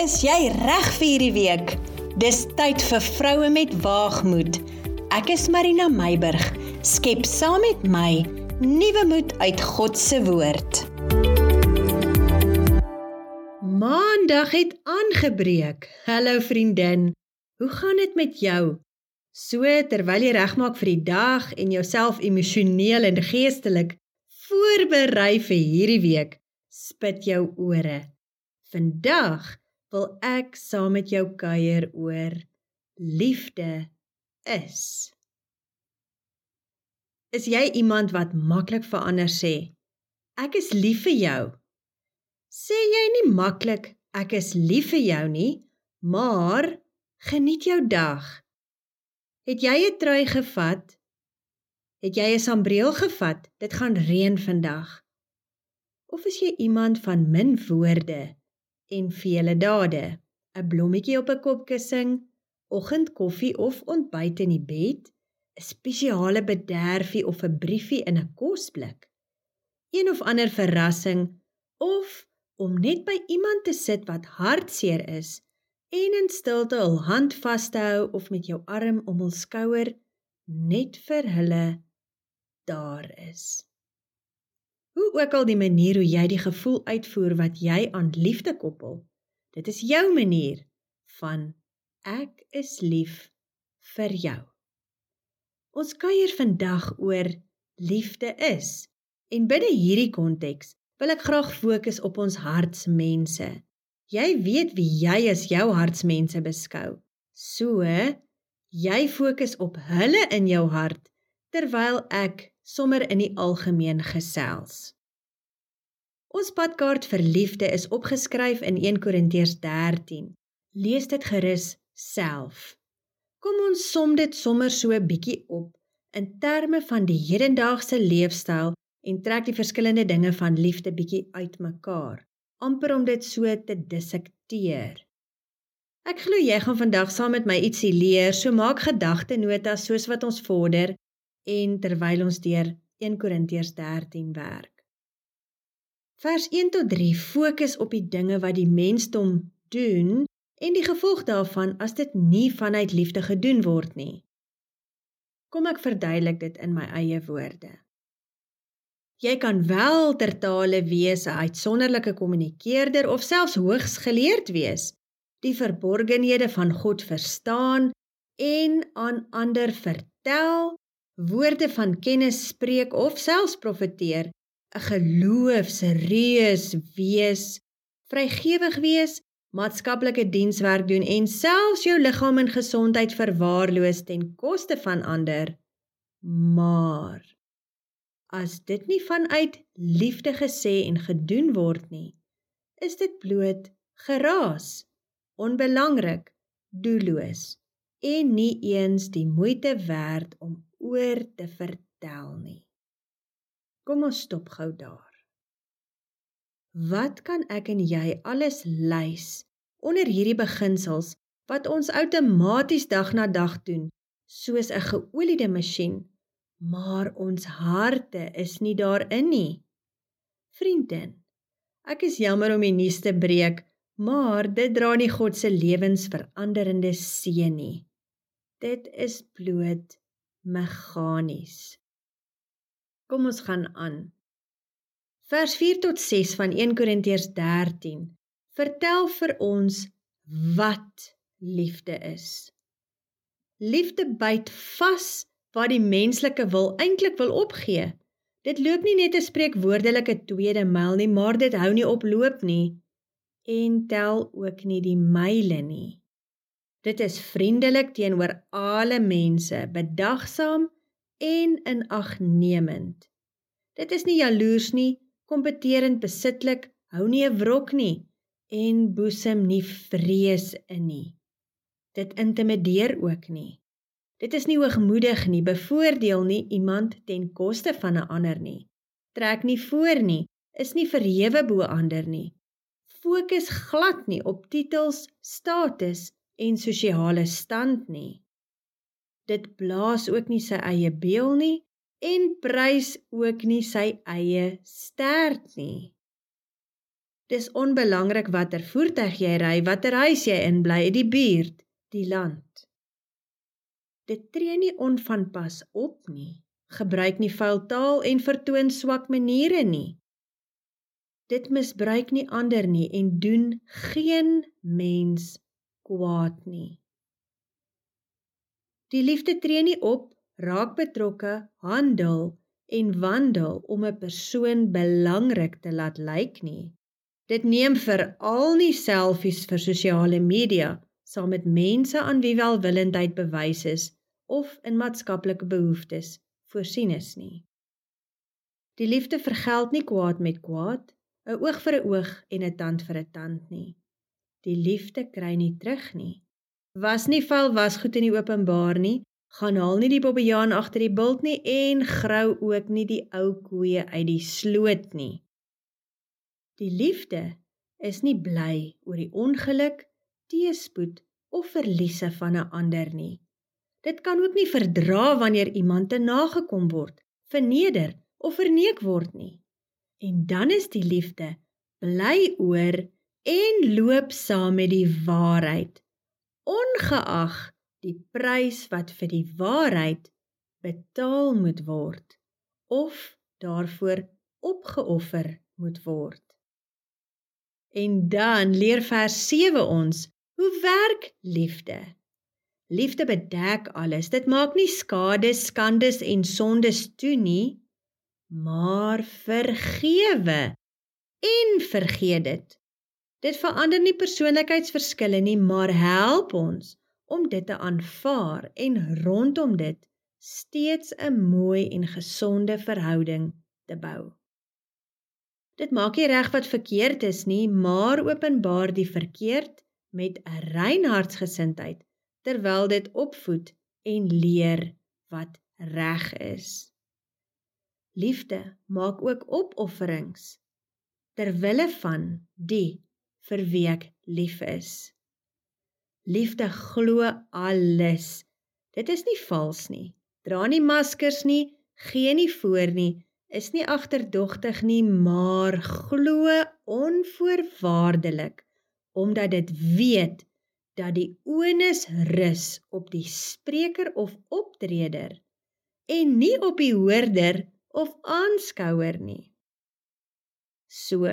Is jy reg vir hierdie week? Dis tyd vir vroue met waagmoed. Ek is Marina Meiburg. Skep saam met my nuwe moed uit God se woord. Maandag het aangebreek. Hallo vriendin. Hoe gaan dit met jou? So terwyl jy regmaak vir die dag en jouself emosioneel en geestelik voorberei vir hierdie week, spit jou ore. Vandag wil ek saam met jou kuier oor liefde is. Is jy iemand wat maklik verander sê? Ek is lief vir jou. Sê jy nie maklik ek is lief vir jou nie, maar geniet jou dag. Het jy 'n trui gevat? Het jy 'n sambreel gevat? Dit gaan reën vandag. Of is jy iemand van min woorde? En vele dade. 'n Blommetjie op 'n kopkussing, oggendkoffie of ontbyt in die bed, 'n spesiale bederfie of 'n briefie in 'n kosblik. Een of ander verrassing of om net by iemand te sit wat hartseer is en in stilte hul hand vas te hou of met jou arm om hul skouer net vir hulle daar is. Hoe ook al die manier hoe jy die gevoel uitvoer wat jy aan liefde koppel, dit is jou manier van ek is lief vir jou. Ons kuier vandag oor liefde is en binne hierdie konteks wil ek graag fokus op ons hartsmense. Jy weet wie jy as jou hartsmense beskou. So, jy fokus op hulle in jou hart terwyl ek sommer in die algemeen gesels. Ons padkaart vir liefde is opgeskryf in 1 Korintiërs 13. Lees dit gerus self. Kom ons som dit sommer so 'n bietjie op in terme van die hedendaagse leefstyl en trek die verskillende dinge van liefde bietjie uitmekaar, amper om dit so te dissekteer. Ek glo jy gaan vandag saam met my ietsie leer, so maak gedagtenotas soos wat ons vorder en terwyl ons deur 1 Korintiërs 13 werk. Vers 1 tot 3 fokus op die dinge wat die mensdom doen en die gevolg daarvan as dit nie vanuit liefde gedoen word nie. Kom ek verduidelik dit in my eie woorde. Jy kan wel tertale wees, 'n uitsonderlike kommunikeerder of selfs hoogs geleerd wees, die verborgenhede van God verstaan en aan ander vertel woorde van kennis spreek of selfs profeteer, 'n geloofsreus wees, vrygewig wees, maatskaplike dienswerk doen en selfs jou liggaam en gesondheid verwaarloos ten koste van ander. Maar as dit nie vanuit liefde gesê en gedoen word nie, is dit bloot geraas, onbelangrik, doelloos en nie eens die moeite werd om oor te vertel nie. Kom ons stop gou daar. Wat kan ek en jy alles lys onder hierdie beginsels wat ons outomaties dag na dag doen soos 'n geoliede masjien, maar ons harte is nie daarin nie. Vriendin, ek is jammer om die nuus te breek, maar dit dra nie God se lewensveranderende seën nie. Dit is bloot meganies. Kom ons gaan aan. Vers 4 tot 6 van 1 Korintiërs 13 vertel vir ons wat liefde is. Liefde byt vas wat die menslike wil eintlik wil opgee. Dit loop nie net 'n spreekwoordelike tweede myl nie, maar dit hou nie op loop nie en tel ook nie die myle nie. Dit is vriendelik teenoor alle mense, bedagsaam en inagnemend. Dit is nie jaloers nie, kompeterend besitlik, hou nie 'n wrok nie en boesem nie vrees in nie. Dit intimideer ook nie. Dit is nie hoogmoedig nie, bevoordeel nie iemand ten koste van 'n ander nie. Trek nie voor nie, is nie verhewe bo ander nie. Fokus glad nie op titels, status en sosiale stand nie. Dit blaas ook nie sy eie beeld nie en prys ook nie sy eie stert nie. Dis onbelangrik watter voertuig jy ry, watter huis jy inbly, die buurt, die land. Dit tree nie onvanpas op nie, gebruik nie vuil taal en vertoon swak maniere nie. Dit misbruik nie ander nie en doen geen mens kwaad nie. Die liefde tree nie op, raak betrokke, handel en wandel om 'n persoon belangrik te laat lyk nie. Dit neem veral nie selfies vir sosiale media saam met mense aan wie welwillendheid bewys is of in maatskaplike behoeftes voorsien is nie. Die liefde vergeld nie kwaad met kwaad, 'n oog vir 'n oog en 'n tand vir 'n tand nie. Die liefde kry nie terug nie. Was nie vuil wasgoed in die openbaar nie, gaan haal nie die bobbejaan agter die bult nie en grou ook nie die ou koeie uit die sloot nie. Die liefde is nie bly oor die ongeluk, teëspoed of verliese van 'n ander nie. Dit kan ook nie verdra wanneer iemand te nagekom word, verneder of verneek word nie. En dan is die liefde bly oor en loop saam met die waarheid, ongeag die prys wat vir die waarheid betaal moet word of daarvoor opgeoffer moet word. En dan leer vers 7 ons hoe werk liefde. Liefde bedek alles. Dit maak nie skade, skandes en sondes toe nie, maar vergewe en vergeet dit. Dit verander nie persoonlikheidsverskille nie, maar help ons om dit te aanvaar en rondom dit steeds 'n mooi en gesonde verhouding te bou. Dit maak nie reg wat verkeerd is nie, maar openbaar die verkeerd met 'n rein hartsgesindheid terwyl dit opvoed en leer wat reg is. Liefde maak ook opofferings ter wille van die vir wie ek lief is. Liefde glo alles. Dit is nie vals nie. Dra nie maskers nie, gee nie voor nie, is nie agterdogtig nie, maar glo onvoorwaardelik omdat dit weet dat die onus rus op die spreker of optreder en nie op die hoorder of aanskouer nie. So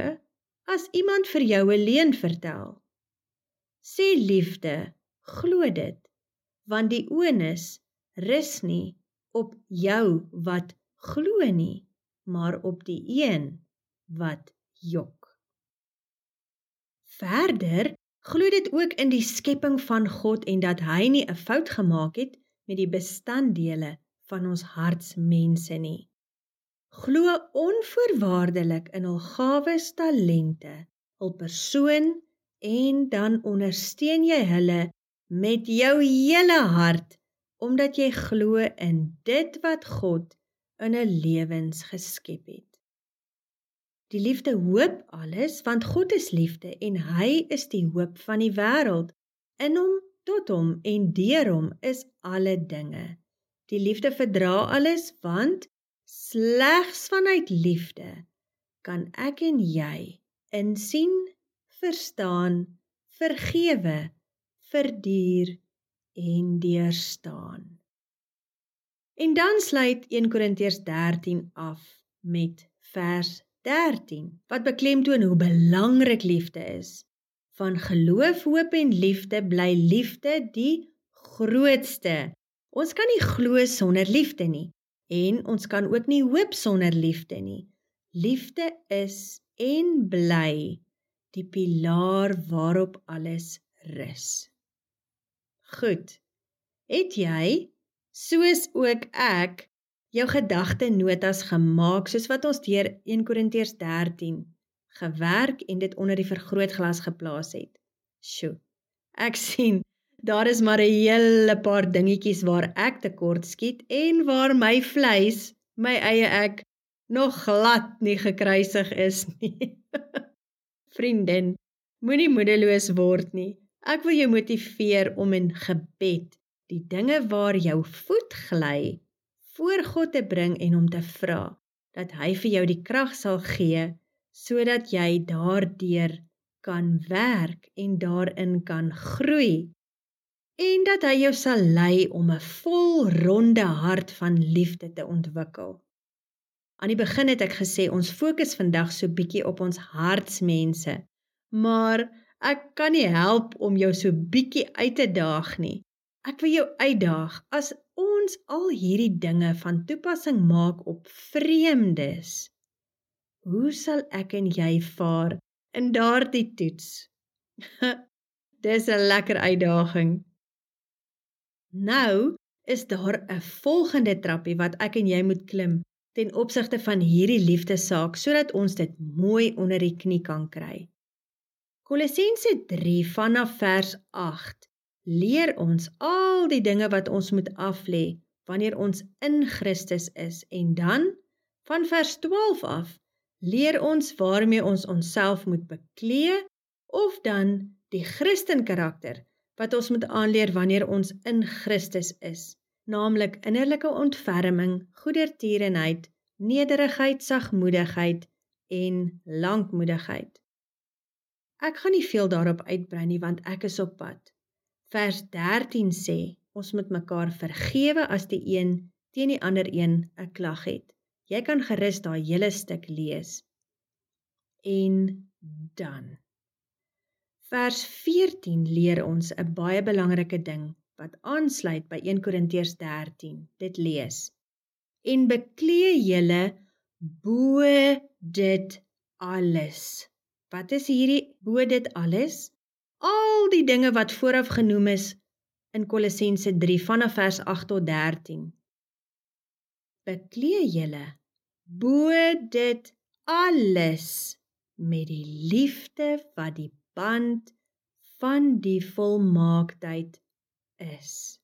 as iemand vir jou 'n leuen vertel, sê liefde, glo dit, want die onus rus nie op jou wat glo nie maar op die een wat jok. Verder glo dit ook in die skepping van God en dat hy nie 'n fout gemaak het met die bestanddele van ons hartsmense nie. Glo onvoorwaardelik in hul gawes, talente, hul persoon en dan ondersteun jy hulle met jou hele hart omdat jy glo in dit wat God in 'n lewens geskep het. Die liefde hoop alles want God is liefde en hy is die hoop van die wêreld. In hom, tot hom en deur hom is alle dinge. Die liefde verdra alles want slegs vanuit liefde kan ek en jy insien, verstaan, vergewe, verduur en deurstaan. En dan sluit 1 Korintiërs 13 af met vers 13 wat beklemtoon hoe belangrik liefde is. Van geloof, hoop en liefde bly liefde die grootste. Ons kan nie glo sonder liefde nie en ons kan ook nie hoop sonder liefde nie. Liefde is en bly die pilaar waarop alles rus. Goed. Het jy soos ook ek jou gedagte notas gemaak soos wat ons deur 1 Korintiërs 13 gewerk en dit onder die vergrootglas geplaas het. Sjoe. Ek sien daar is maar 'n hele paar dingetjies waar ek tekort skiet en waar my vleis, my eie ek nog glad nie gekruisig is nie. Vriendin, moenie moedeloos word nie. Ek wil jou motiveer om in gebed die dinge waar jou voet gly voor God te bring en hom te vra dat hy vir jou die krag sal gee sodat jy daardeur kan werk en daarin kan groei en dat hy jou sal lei om 'n volronde hart van liefde te ontwikkel. Aan die begin het ek gesê ons fokus vandag so bietjie op ons hartsmense, maar ek kan nie help om jou so bietjie uit te daag nie. Ek wil jou uitdaag as ons al hierdie dinge van toepassing maak op vreemdes. Hoe sal ek en jy vaar in daardie toets? Dis 'n lekker uitdaging. Nou is daar 'n volgende trappie wat ek en jy moet klim ten opsigte van hierdie liefdesaak sodat ons dit mooi onder die knie kan kry. Kolossense 3 vanaf vers 8 leer ons al die dinge wat ons moet aflê wanneer ons in Christus is en dan van vers 12 af leer ons waarmee ons onsself moet beklee of dan die Christen karakter wat ons moet aanleer wanneer ons in Christus is, naamlik innerlike ontferming, goedertierenheid, nederigheid, sagmoedigheid en lankmoedigheid. Ek gaan nie veel daarop uitbrei nie want ek is op pad. Vers 13 sê ons moet mekaar vergewe as die een teen die ander een 'n klag het. Jy kan gerus daai hele stuk lees. En dan Vers 14 leer ons 'n baie belangrike ding wat aansluit by 1 Korintiërs 13. Dit lees: En beklee julle bo dit alles. Wat is hierdie bo dit alles? Al die dinge wat vooraf genoem is in Kolossense 3 vanaf vers 8 tot 13. Beklee julle bo dit alles met die liefde wat die band van die volmaaktheid is.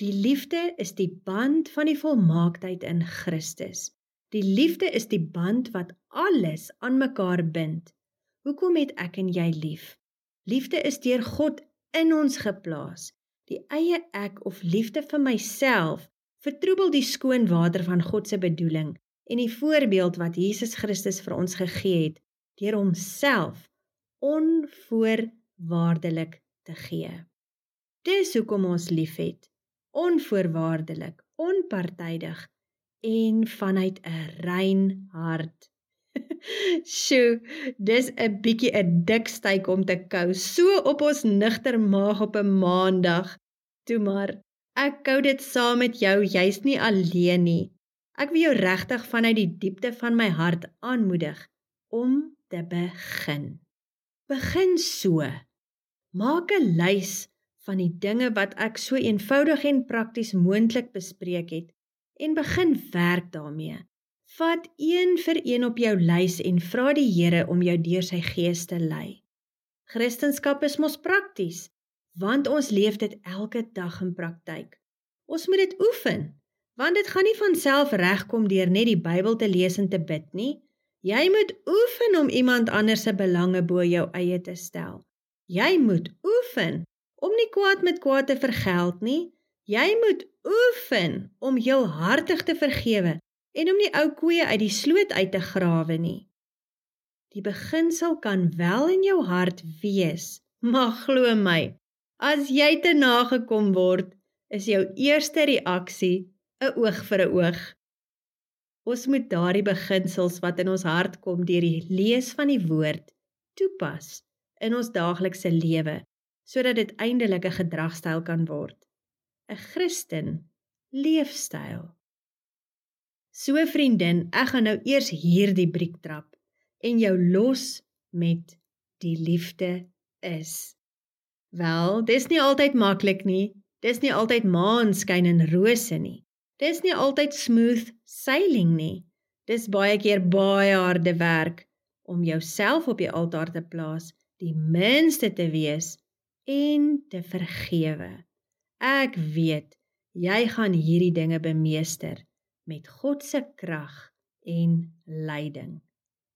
Die liefde is die band van die volmaaktheid in Christus. Die liefde is die band wat alles aan mekaar bind. Hoekom het ek en jy lief? Liefde is deur God in ons geplaas. Die eie ek of liefde vir myself vertroebel die skoon water van God se bedoeling en die voorbeeld wat Jesus Christus vir ons gegee het deur homself onvoorwaardelik te gee. Dis hoekom ons liefhet, onvoorwaardelik, onpartydig en vanuit 'n rein hart. Sjoe, dis 'n bietjie 'n dik styk om te kou, so op ons nigter maag op 'n maandag. Toe maar, ek kou dit saam met jou, jy's nie alleen nie. Ek wil jou regtig vanuit die diepte van my hart aanmoedig om te begin. Begin so. Maak 'n lys van die dinge wat ek so eenvoudig en prakties moontlik bespreek het en begin werk daarmee. Vat een vir een op jou lys en vra die Here om jou deur sy gees te lei. Christendom is mos prakties, want ons leef dit elke dag in praktyk. Ons moet dit oefen, want dit gaan nie van self regkom deur net die Bybel te lees en te bid nie. Jy moet oefen om iemand anders se belange bo jou eie te stel. Jy moet oefen om nie kwaad met kwaad te vergeld nie. Jy moet oefen om heelhartig te vergewe en om nie ou koeie uit die sloot uit te grawe nie. Die beginsel kan wel in jou hart wees, maar glo my, as jy te nagekom word, is jou eerste reaksie 'n oog vir 'n oog. Ons moet daardie beginsels wat in ons hart kom deur die lees van die woord toepas in ons daaglikse lewe sodat dit eindelik 'n gedragstyl kan word. 'n Christen leefstyl. So vriendin, ek gaan nou eers hierdie briek trap en jou los met die liefde is. Wel, dis nie altyd maklik nie. Dis nie altyd maanskyn en rose nie. Dis nie altyd smooth sailing nie. Dis baie keer baie harde werk om jouself op die altaar te plaas, die minste te wees en te vergewe. Ek weet jy gaan hierdie dinge bemeester met God se krag en leiding.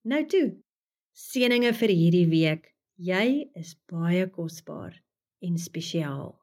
Nou toe. Seëninge vir hierdie week. Jy is baie kosbaar en spesiaal.